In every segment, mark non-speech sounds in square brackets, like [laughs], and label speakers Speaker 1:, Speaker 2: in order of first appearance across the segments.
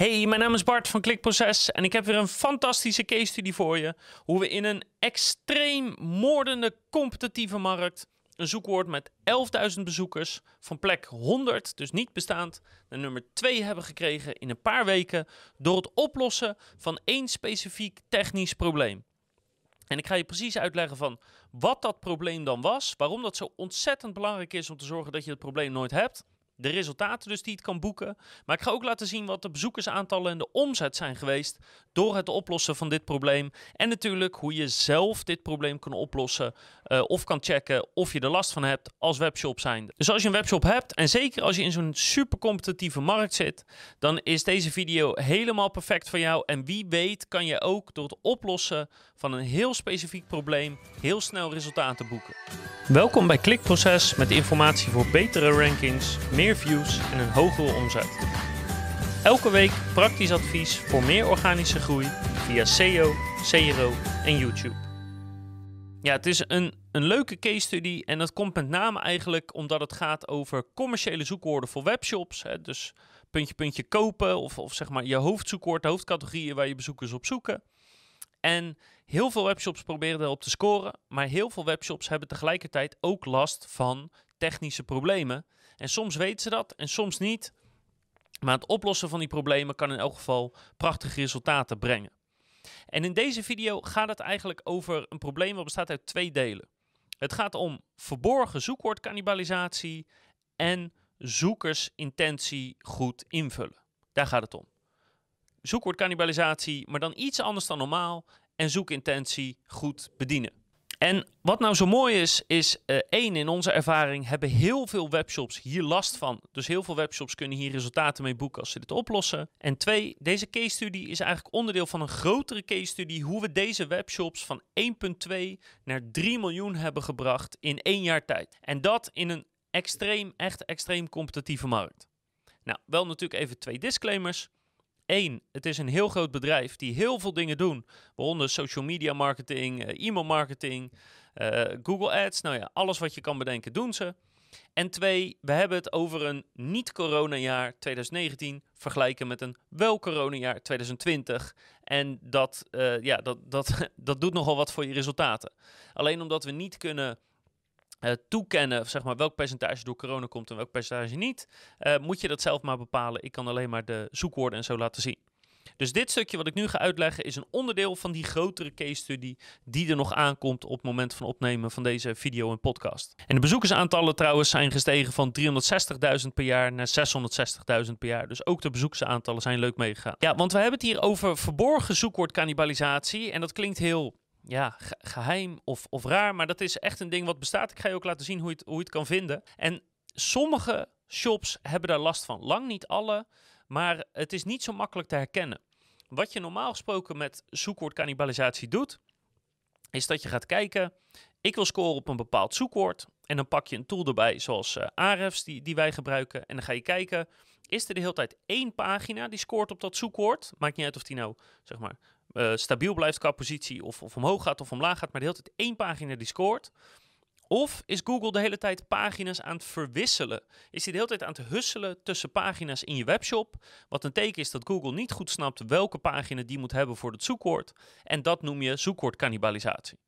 Speaker 1: Hey, mijn naam is Bart van Klikproces en ik heb weer een fantastische case study voor je. Hoe we in een extreem moordende competitieve markt een zoekwoord met 11.000 bezoekers van plek 100, dus niet bestaand, naar nummer 2 hebben gekregen in een paar weken door het oplossen van één specifiek technisch probleem. En ik ga je precies uitleggen van wat dat probleem dan was, waarom dat zo ontzettend belangrijk is om te zorgen dat je het probleem nooit hebt de resultaten dus die het kan boeken. Maar ik ga ook laten zien wat de bezoekersaantallen en de omzet zijn geweest door het oplossen van dit probleem. En natuurlijk hoe je zelf dit probleem kan oplossen uh, of kan checken of je er last van hebt als webshop zijn. Dus als je een webshop hebt en zeker als je in zo'n super competitieve markt zit, dan is deze video helemaal perfect voor jou. En wie weet kan je ook door het oplossen van een heel specifiek probleem heel snel resultaten boeken. Welkom bij Klikproces met informatie voor betere rankings, meer views en een hogere omzet. Elke week praktisch advies voor meer organische groei via SEO, CRO en YouTube. Ja, het is een, een leuke case study en dat komt met name eigenlijk omdat het gaat over commerciële zoekwoorden voor webshops. Hè, dus puntje puntje kopen of, of zeg maar je hoofdzoekwoord, de hoofdcategorieën waar je bezoekers op zoeken. En heel veel webshops proberen erop te scoren, maar heel veel webshops hebben tegelijkertijd ook last van technische problemen. En soms weten ze dat en soms niet. Maar het oplossen van die problemen kan in elk geval prachtige resultaten brengen. En in deze video gaat het eigenlijk over een probleem dat bestaat uit twee delen. Het gaat om verborgen zoekwoordcannibalisatie en zoekersintentie goed invullen. Daar gaat het om. Zoekwoordcannibalisatie, maar dan iets anders dan normaal en zoekintentie goed bedienen. En wat nou zo mooi is, is uh, één, in onze ervaring hebben heel veel webshops hier last van. Dus heel veel webshops kunnen hier resultaten mee boeken als ze dit oplossen. En twee, deze case study is eigenlijk onderdeel van een grotere case study hoe we deze webshops van 1,2 naar 3 miljoen hebben gebracht in één jaar tijd. En dat in een extreem, echt extreem competitieve markt. Nou, wel natuurlijk even twee disclaimers. Eén, het is een heel groot bedrijf die heel veel dingen doen, waaronder social media marketing, uh, e-mail marketing, uh, Google Ads. Nou ja, alles wat je kan bedenken doen ze. En twee, we hebben het over een niet-corona-jaar 2019 vergelijken met een wel-corona-jaar 2020. En dat, uh, ja, dat, dat, [laughs] dat doet nogal wat voor je resultaten. Alleen omdat we niet kunnen uh, toekennen, zeg maar, welk percentage door corona komt en welk percentage niet, uh, moet je dat zelf maar bepalen. Ik kan alleen maar de zoekwoorden en zo laten zien. Dus dit stukje wat ik nu ga uitleggen is een onderdeel van die grotere case study die er nog aankomt op het moment van opnemen van deze video en podcast. En de bezoekersaantallen trouwens zijn gestegen van 360.000 per jaar naar 660.000 per jaar. Dus ook de bezoekersaantallen zijn leuk meegegaan. Ja, want we hebben het hier over verborgen zoekwoordcannibalisatie en dat klinkt heel ja, geheim of, of raar, maar dat is echt een ding wat bestaat. Ik ga je ook laten zien hoe je het, hoe het kan vinden. En sommige shops hebben daar last van. Lang niet alle, maar het is niet zo makkelijk te herkennen. Wat je normaal gesproken met zoekwoordcannibalisatie doet, is dat je gaat kijken. Ik wil scoren op een bepaald zoekwoord. En dan pak je een tool erbij, zoals uh, Ahrefs, die, die wij gebruiken. En dan ga je kijken, is er de hele tijd één pagina die scoort op dat zoekwoord? Maakt niet uit of die nou, zeg maar, uh, stabiel blijft qua positie of, of omhoog gaat of omlaag gaat, maar de hele tijd één pagina die scoort? Of is Google de hele tijd pagina's aan het verwisselen? Is hij de hele tijd aan het husselen tussen pagina's in je webshop? Wat een teken is dat Google niet goed snapt welke pagina die moet hebben voor het zoekwoord. En dat noem je zoekwoordcannibalisatie.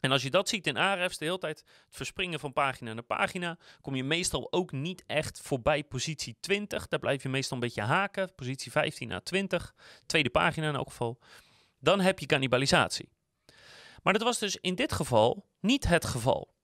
Speaker 1: En als je dat ziet in Ahrefs, de hele tijd het verspringen van pagina naar pagina, kom je meestal ook niet echt voorbij positie 20. Daar blijf je meestal een beetje haken, positie 15 naar 20, tweede pagina in elk geval. Dan heb je cannibalisatie. Maar dat was dus in dit geval niet het geval.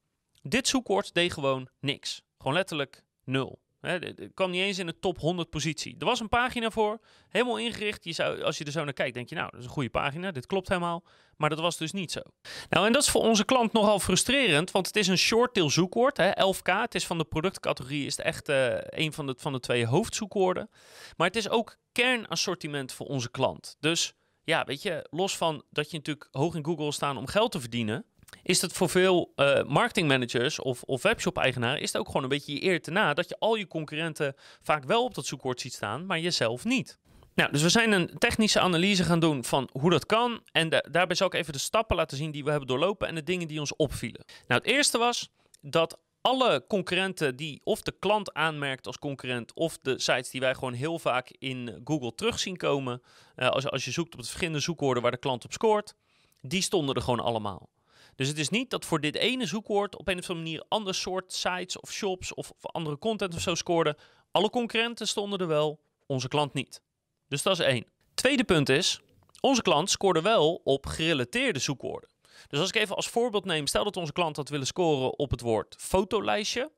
Speaker 1: Dit zoekwoord deed gewoon niks. Gewoon letterlijk nul. Het kwam niet eens in de top 100 positie. Er was een pagina voor, helemaal ingericht. Je zou, als je er zo naar kijkt, denk je, nou, dat is een goede pagina, dit klopt helemaal. Maar dat was dus niet zo. Nou, en dat is voor onze klant nogal frustrerend, want het is een short-tail zoekwoord, hè, 11k. Het is van de productcategorie, is het echt uh, een van de, van de twee hoofdzoekwoorden. Maar het is ook kernassortiment voor onze klant. Dus ja, weet je, los van dat je natuurlijk hoog in Google staan om geld te verdienen, is het voor veel uh, marketingmanagers of, of webshop-eigenaren is het ook gewoon een beetje je eer te na dat je al je concurrenten vaak wel op dat zoekwoord ziet staan, maar jezelf niet. Nou, dus we zijn een technische analyse gaan doen van hoe dat kan. En daarbij zal ik even de stappen laten zien die we hebben doorlopen en de dingen die ons opvielen. Nou, het eerste was dat alle concurrenten die of de klant aanmerkt als concurrent, of de sites die wij gewoon heel vaak in Google terug zien komen, uh, als, als je zoekt op het verschillende zoekwoorden waar de klant op scoort, die stonden er gewoon allemaal. Dus het is niet dat voor dit ene zoekwoord op een of andere manier ander soort sites of shops of, andere content of zo scoorden. Alle concurrenten stonden er wel, onze klant niet. Dus dat is één. Tweede punt is, onze klant scoorde wel op gerelateerde zoekwoorden. Dus als ik even als voorbeeld neem, stel dat onze klant had willen scoren op het woord fotolijstje.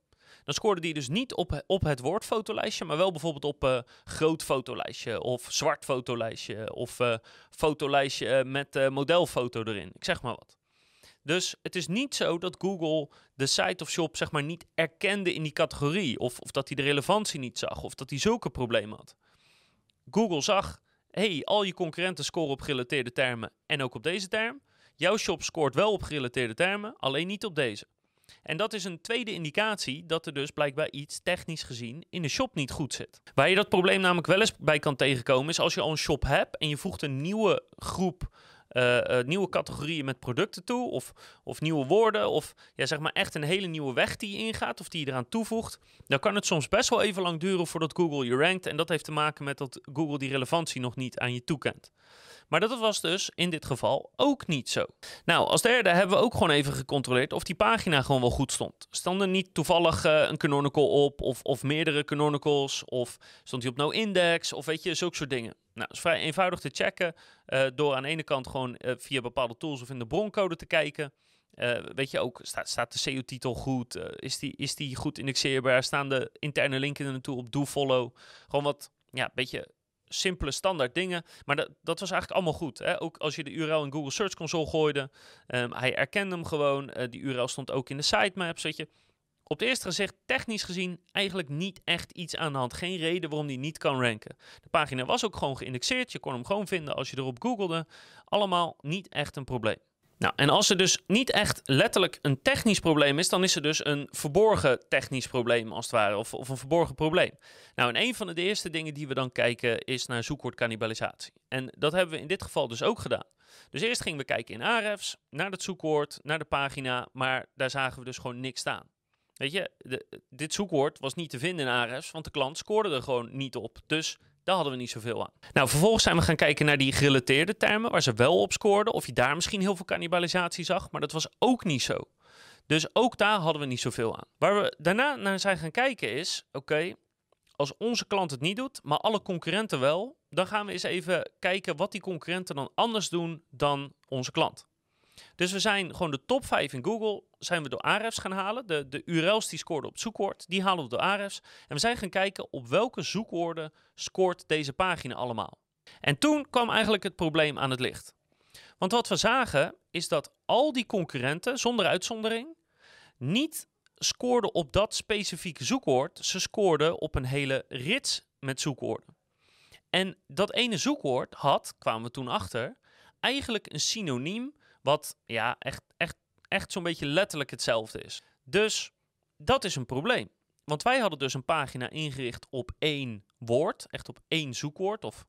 Speaker 1: Dan scoorde die dus niet op, op het woord fotolijstje, maar wel bijvoorbeeld op uh, groot fotolijstje of zwart fotolijstje of uh, fotolijstje met uh, modelfoto erin. Ik zeg maar wat. Dus het is niet zo dat Google de site of shop zeg maar niet erkende in die categorie of, of dat hij de relevantie niet zag of dat hij zulke problemen had. Google zag, hey, al je concurrenten scoren op gerelateerde termen en ook op deze term. Jouw shop scoort wel op gerelateerde termen, alleen niet op deze. En dat is een tweede indicatie dat er dus blijkbaar iets technisch gezien in de shop niet goed zit. Waar je dat probleem namelijk wel eens bij kan tegenkomen is als je al een shop hebt en je voegt een nieuwe groep nieuwe categorieën met producten toe, of, of nieuwe woorden, of ja, zeg maar echt een hele nieuwe weg die je ingaat, of die je eraan toevoegt, dan kan het soms best wel even lang duren voordat Google je rankt. En dat heeft te maken met dat Google die relevantie nog niet aan je toekent. Maar dat was dus in dit geval ook niet zo. Nou, als derde hebben we ook gewoon even gecontroleerd of die pagina gewoon wel goed stond. Stond er niet toevallig uh, een canonical op, of, of meerdere canonicals, of stond hij op no index, of weet je, zulke soort dingen. Nou, is vrij eenvoudig te checken uh, door aan de ene kant gewoon uh, via bepaalde tools of in de broncode te kijken. Weet je ook, staat, staat de SEO-titel goed? Is, die, is die goed indexeerbaar? Staan de interne linken er naartoe op do-follow? Gewoon wat, ja, beetje simpele standaard dingen. Maar dat, dat was eigenlijk allemaal goed. Hè? Ook als je de URL in Google Search Console gooide, um, hij erkende hem gewoon. Uh, die URL stond ook in de sitemaps, weet je. Op het eerste gezicht, technisch gezien, eigenlijk niet echt iets aan de hand. Geen reden waarom die niet kan ranken. De pagina was ook gewoon geïndexeerd. Je kon hem gewoon vinden als je erop googelde. Allemaal niet echt een probleem. Nou, en als er dus niet echt letterlijk een technisch probleem is, dan is er dus een verborgen technisch probleem als het ware, of, of een verborgen probleem. Nou, en een van de eerste dingen die we dan kijken is naar zoekwoordcannibalisatie. En dat hebben we in dit geval dus ook gedaan. Dus eerst gingen we kijken in Ahrefs, naar het zoekwoord, naar de pagina, maar daar zagen we dus gewoon niks staan. Weet je, dit zoekwoord was niet te vinden in Ahrefs, want de klant scoorde er gewoon niet op. Dus daar hadden we niet zoveel aan. Nou, vervolgens zijn we gaan kijken naar die gerelateerde termen, waar ze wel op scoorden. Of je daar misschien heel veel cannibalisatie zag, maar dat was ook niet zo. Dus ook daar hadden we niet zoveel aan. Waar we daarna naar zijn gaan kijken is, oké, als onze klant het niet doet, maar alle concurrenten wel, dan gaan we eens even kijken wat die concurrenten dan anders doen dan onze klant. Dus we zijn gewoon de top 5 in Google zijn we door Ahrefs gaan halen. De, de URL's die scoorden op zoekwoord, die halen we door Ahrefs. En we zijn gaan kijken op welke zoekwoorden scoort deze pagina allemaal. En toen kwam eigenlijk het probleem aan het licht. Want wat we zagen is dat al die concurrenten, zonder uitzondering, niet scoorden op dat specifieke zoekwoord. Ze scoorden op een hele rits met zoekwoorden. En dat ene zoekwoord had, kwamen we toen achter, eigenlijk een synoniem wat ja, echt, echt, echt zo'n beetje letterlijk hetzelfde is. Dus dat is een probleem. Want wij hadden dus een pagina ingericht op één woord, echt op één zoekwoord of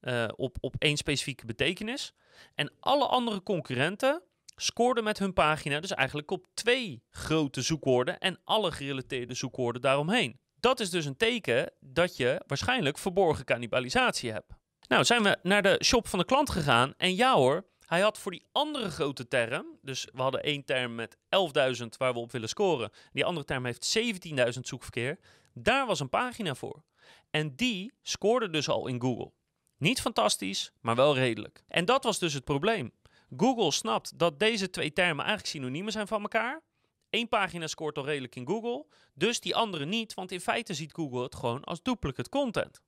Speaker 1: uh, op, op één specifieke betekenis. En alle andere concurrenten scoorden met hun pagina dus eigenlijk op twee grote zoekwoorden en alle gerelateerde zoekwoorden daaromheen. Dat is dus een teken dat je waarschijnlijk verborgen cannibalisatie hebt. Nou, zijn we naar de shop van de klant gegaan en ja hoor, hij had voor die andere grote term, dus we hadden één term met 11.000 waar we op willen scoren. Die andere term heeft 17.000 zoekverkeer. Daar was een pagina voor. En die scoorde dus al in Google. Niet fantastisch, maar wel redelijk. En dat was dus het probleem. Google snapt dat deze twee termen eigenlijk synoniemen zijn van elkaar. Eén pagina scoort al redelijk in Google, dus die andere niet, want in feite ziet Google het gewoon als duplicate content.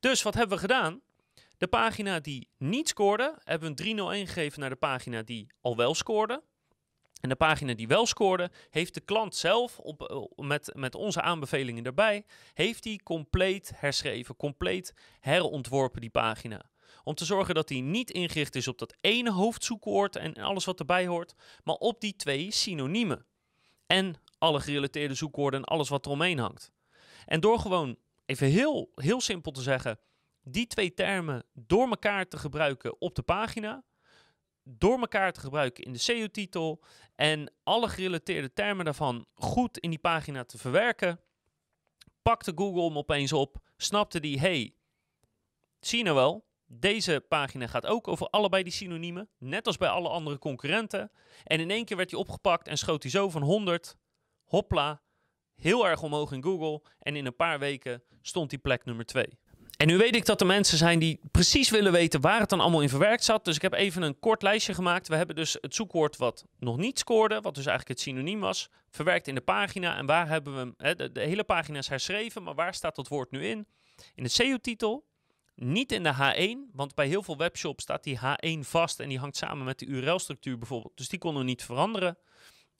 Speaker 1: Dus wat hebben we gedaan? De pagina die niet scoorde, hebben we een 301 gegeven naar de pagina die al wel scoorde. En de pagina die wel scoorde, heeft de klant zelf op, eh, met, met onze aanbevelingen erbij, heeft die compleet herschreven, compleet herontworpen die pagina. Om te zorgen dat die niet ingericht is op dat ene hoofdzoekwoord en alles wat erbij hoort, maar op die twee synoniemen. En alle gerelateerde zoekwoorden en alles wat eromheen hangt. En door gewoon even heel, heel simpel te zeggen, die twee termen door elkaar te gebruiken op de pagina, door elkaar te gebruiken in de SEO-titel en alle gerelateerde termen daarvan goed in die pagina te verwerken, pakte Google hem opeens op, snapte die, hey, zie je nou wel, deze pagina gaat ook over allebei die synoniemen, net als bij alle andere concurrenten. En in één keer werd hij opgepakt en schoot hij zo van 100, hopla, heel erg omhoog in Google. En in een paar weken stond hij plek nummer 2. En nu weet ik dat er mensen zijn die precies willen weten waar het dan allemaal in verwerkt zat. Dus ik heb even een kort lijstje gemaakt. We hebben dus het zoekwoord wat nog niet scoorde, wat dus eigenlijk het synoniem was, verwerkt in de pagina. En waar hebben we hem, de, hele pagina is herschreven, maar waar staat dat woord nu in? In de SEO-titel, niet in de H1, want bij heel veel webshops staat die H1 vast en die hangt samen met de URL-structuur bijvoorbeeld. Dus die konden we niet veranderen.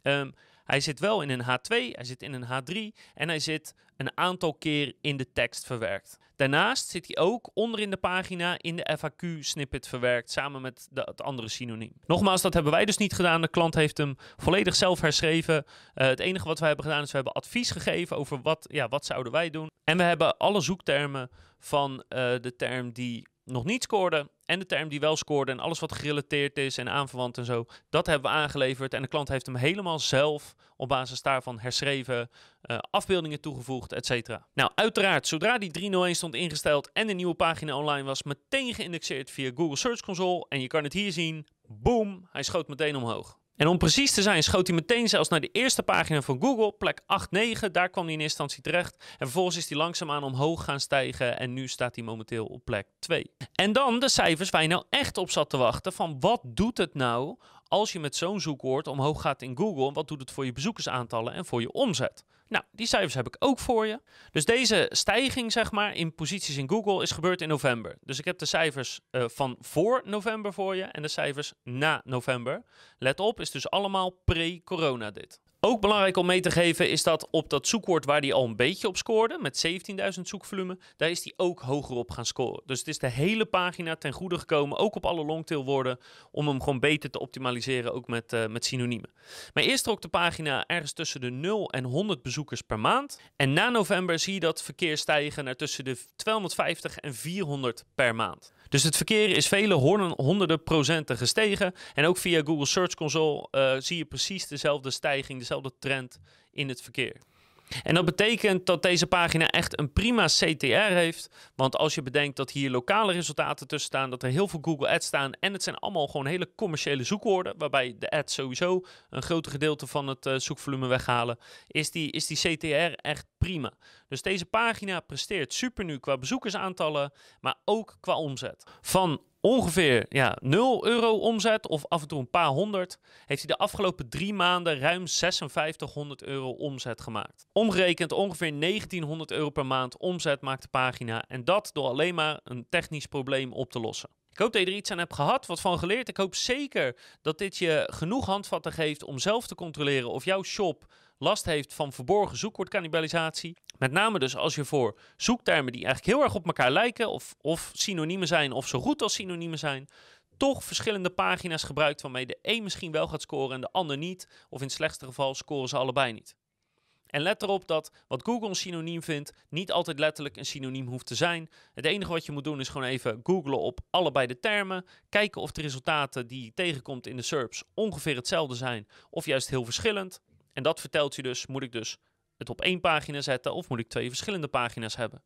Speaker 1: Um, hij zit wel in een H2, hij zit in een H3 en hij zit een aantal keer in de tekst verwerkt. Daarnaast zit hij ook onder in de pagina in de FAQ-snippet verwerkt, samen met de, het andere synoniem. Nogmaals, dat hebben wij dus niet gedaan. De klant heeft hem volledig zelf herschreven. Uh, het enige wat wij hebben gedaan is, we hebben advies gegeven over wat, ja, wat zouden wij doen. En we hebben alle zoektermen van uh, de term die nog niet scoorde en de term die wel scoorde en alles wat gerelateerd is en aanverwant en zo, dat hebben we aangeleverd en de klant heeft hem helemaal zelf op basis daarvan herschreven, uh, afbeeldingen toegevoegd, etc. Nou, uiteraard, zodra die 301 stond ingesteld en de nieuwe pagina online was, meteen geïndexeerd via Google Search Console en je kan het hier zien, boom, hij schoot meteen omhoog. En om precies te zijn, schoot hij meteen zelfs naar de eerste pagina van Google, plek 8-9. Daar kwam hij in eerste instantie terecht. En vervolgens is hij langzaamaan omhoog gaan stijgen. En nu staat hij momenteel op plek 2. En dan de cijfers waar je nou echt op zat te wachten. Van wat doet het nou als je met zo'n zoekwoord omhoog gaat in Google? Wat doet het voor je bezoekersaantallen en voor je omzet? Nou, die cijfers heb ik ook voor je. Dus deze stijging, zeg maar, in posities in Google is gebeurd in november. Dus ik heb de cijfers uh, van voor november voor je en de cijfers na november. Let op, is dus allemaal pre-corona dit. Ook belangrijk om mee te geven is dat op dat zoekwoord waar die al een beetje op scoorde, met 17.000 zoekvolume, daar is die ook hoger op gaan scoren. Dus het is de hele pagina ten goede gekomen, ook op alle longtailwoorden, om hem gewoon beter te optimaliseren, ook met, uh, met synoniemen. Maar eerst trok de pagina ergens tussen de 0 en 100 bezoekers per maand. En na november zie je dat verkeer stijgen naar tussen de 250 en 400 per maand. Dus het verkeer is vele honderden procenten gestegen. En ook via Google Search Console uh, zie je precies dezelfde stijging, dezelfde trend in het verkeer. En dat betekent dat deze pagina echt een prima CTR heeft. Want als je bedenkt dat hier lokale resultaten tussen staan, dat er heel veel Google Ads staan en het zijn allemaal gewoon hele commerciële zoekwoorden, waarbij de ads sowieso een groot gedeelte van het uh, zoekvolume weghalen, is die, is die CTR echt prima. Dus deze pagina presteert super nu qua bezoekersaantallen, maar ook qua omzet. Van ongeveer ja, 0 euro omzet of af en toe een paar honderd, heeft hij de afgelopen drie maanden ruim 5600 euro omzet gemaakt. Omgerekend ongeveer 1900 euro per maand omzet maakt de pagina en dat door alleen maar een technisch probleem op te lossen. Ik hoop dat je er iets aan hebt gehad, wat van geleerd. Ik hoop zeker dat dit je genoeg handvatten geeft om zelf te controleren of jouw shop last heeft van verborgen zoekwoordcannibalisatie. Met name dus als je voor zoektermen die eigenlijk heel erg op elkaar lijken, of, of synoniemen zijn, of zo goed als synoniemen zijn, toch verschillende pagina's gebruikt waarmee de een misschien wel gaat scoren en de ander niet. Of in het slechtste geval scoren ze allebei niet. En let erop dat wat Google een synoniem vindt, niet altijd letterlijk een synoniem hoeft te zijn. Het enige wat je moet doen is gewoon even googlen op allebei de termen. Kijken of de resultaten die je tegenkomt in de SERPs ongeveer hetzelfde zijn of juist heel verschillend. En dat vertelt je dus, moet ik dus het op één pagina zetten of moet ik twee verschillende pagina's hebben?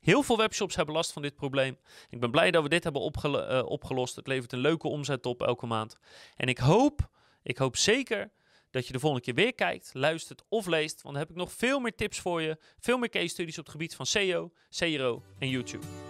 Speaker 1: Heel veel webshops hebben last van dit probleem. Ik ben blij dat we dit hebben uh, opgelost. Het levert een leuke omzet op elke maand. En ik hoop, ik hoop zeker dat je de volgende keer weer kijkt, luistert of leest. Want dan heb ik nog veel meer tips voor je. Veel meer case studies op het gebied van SEO, CRO en YouTube.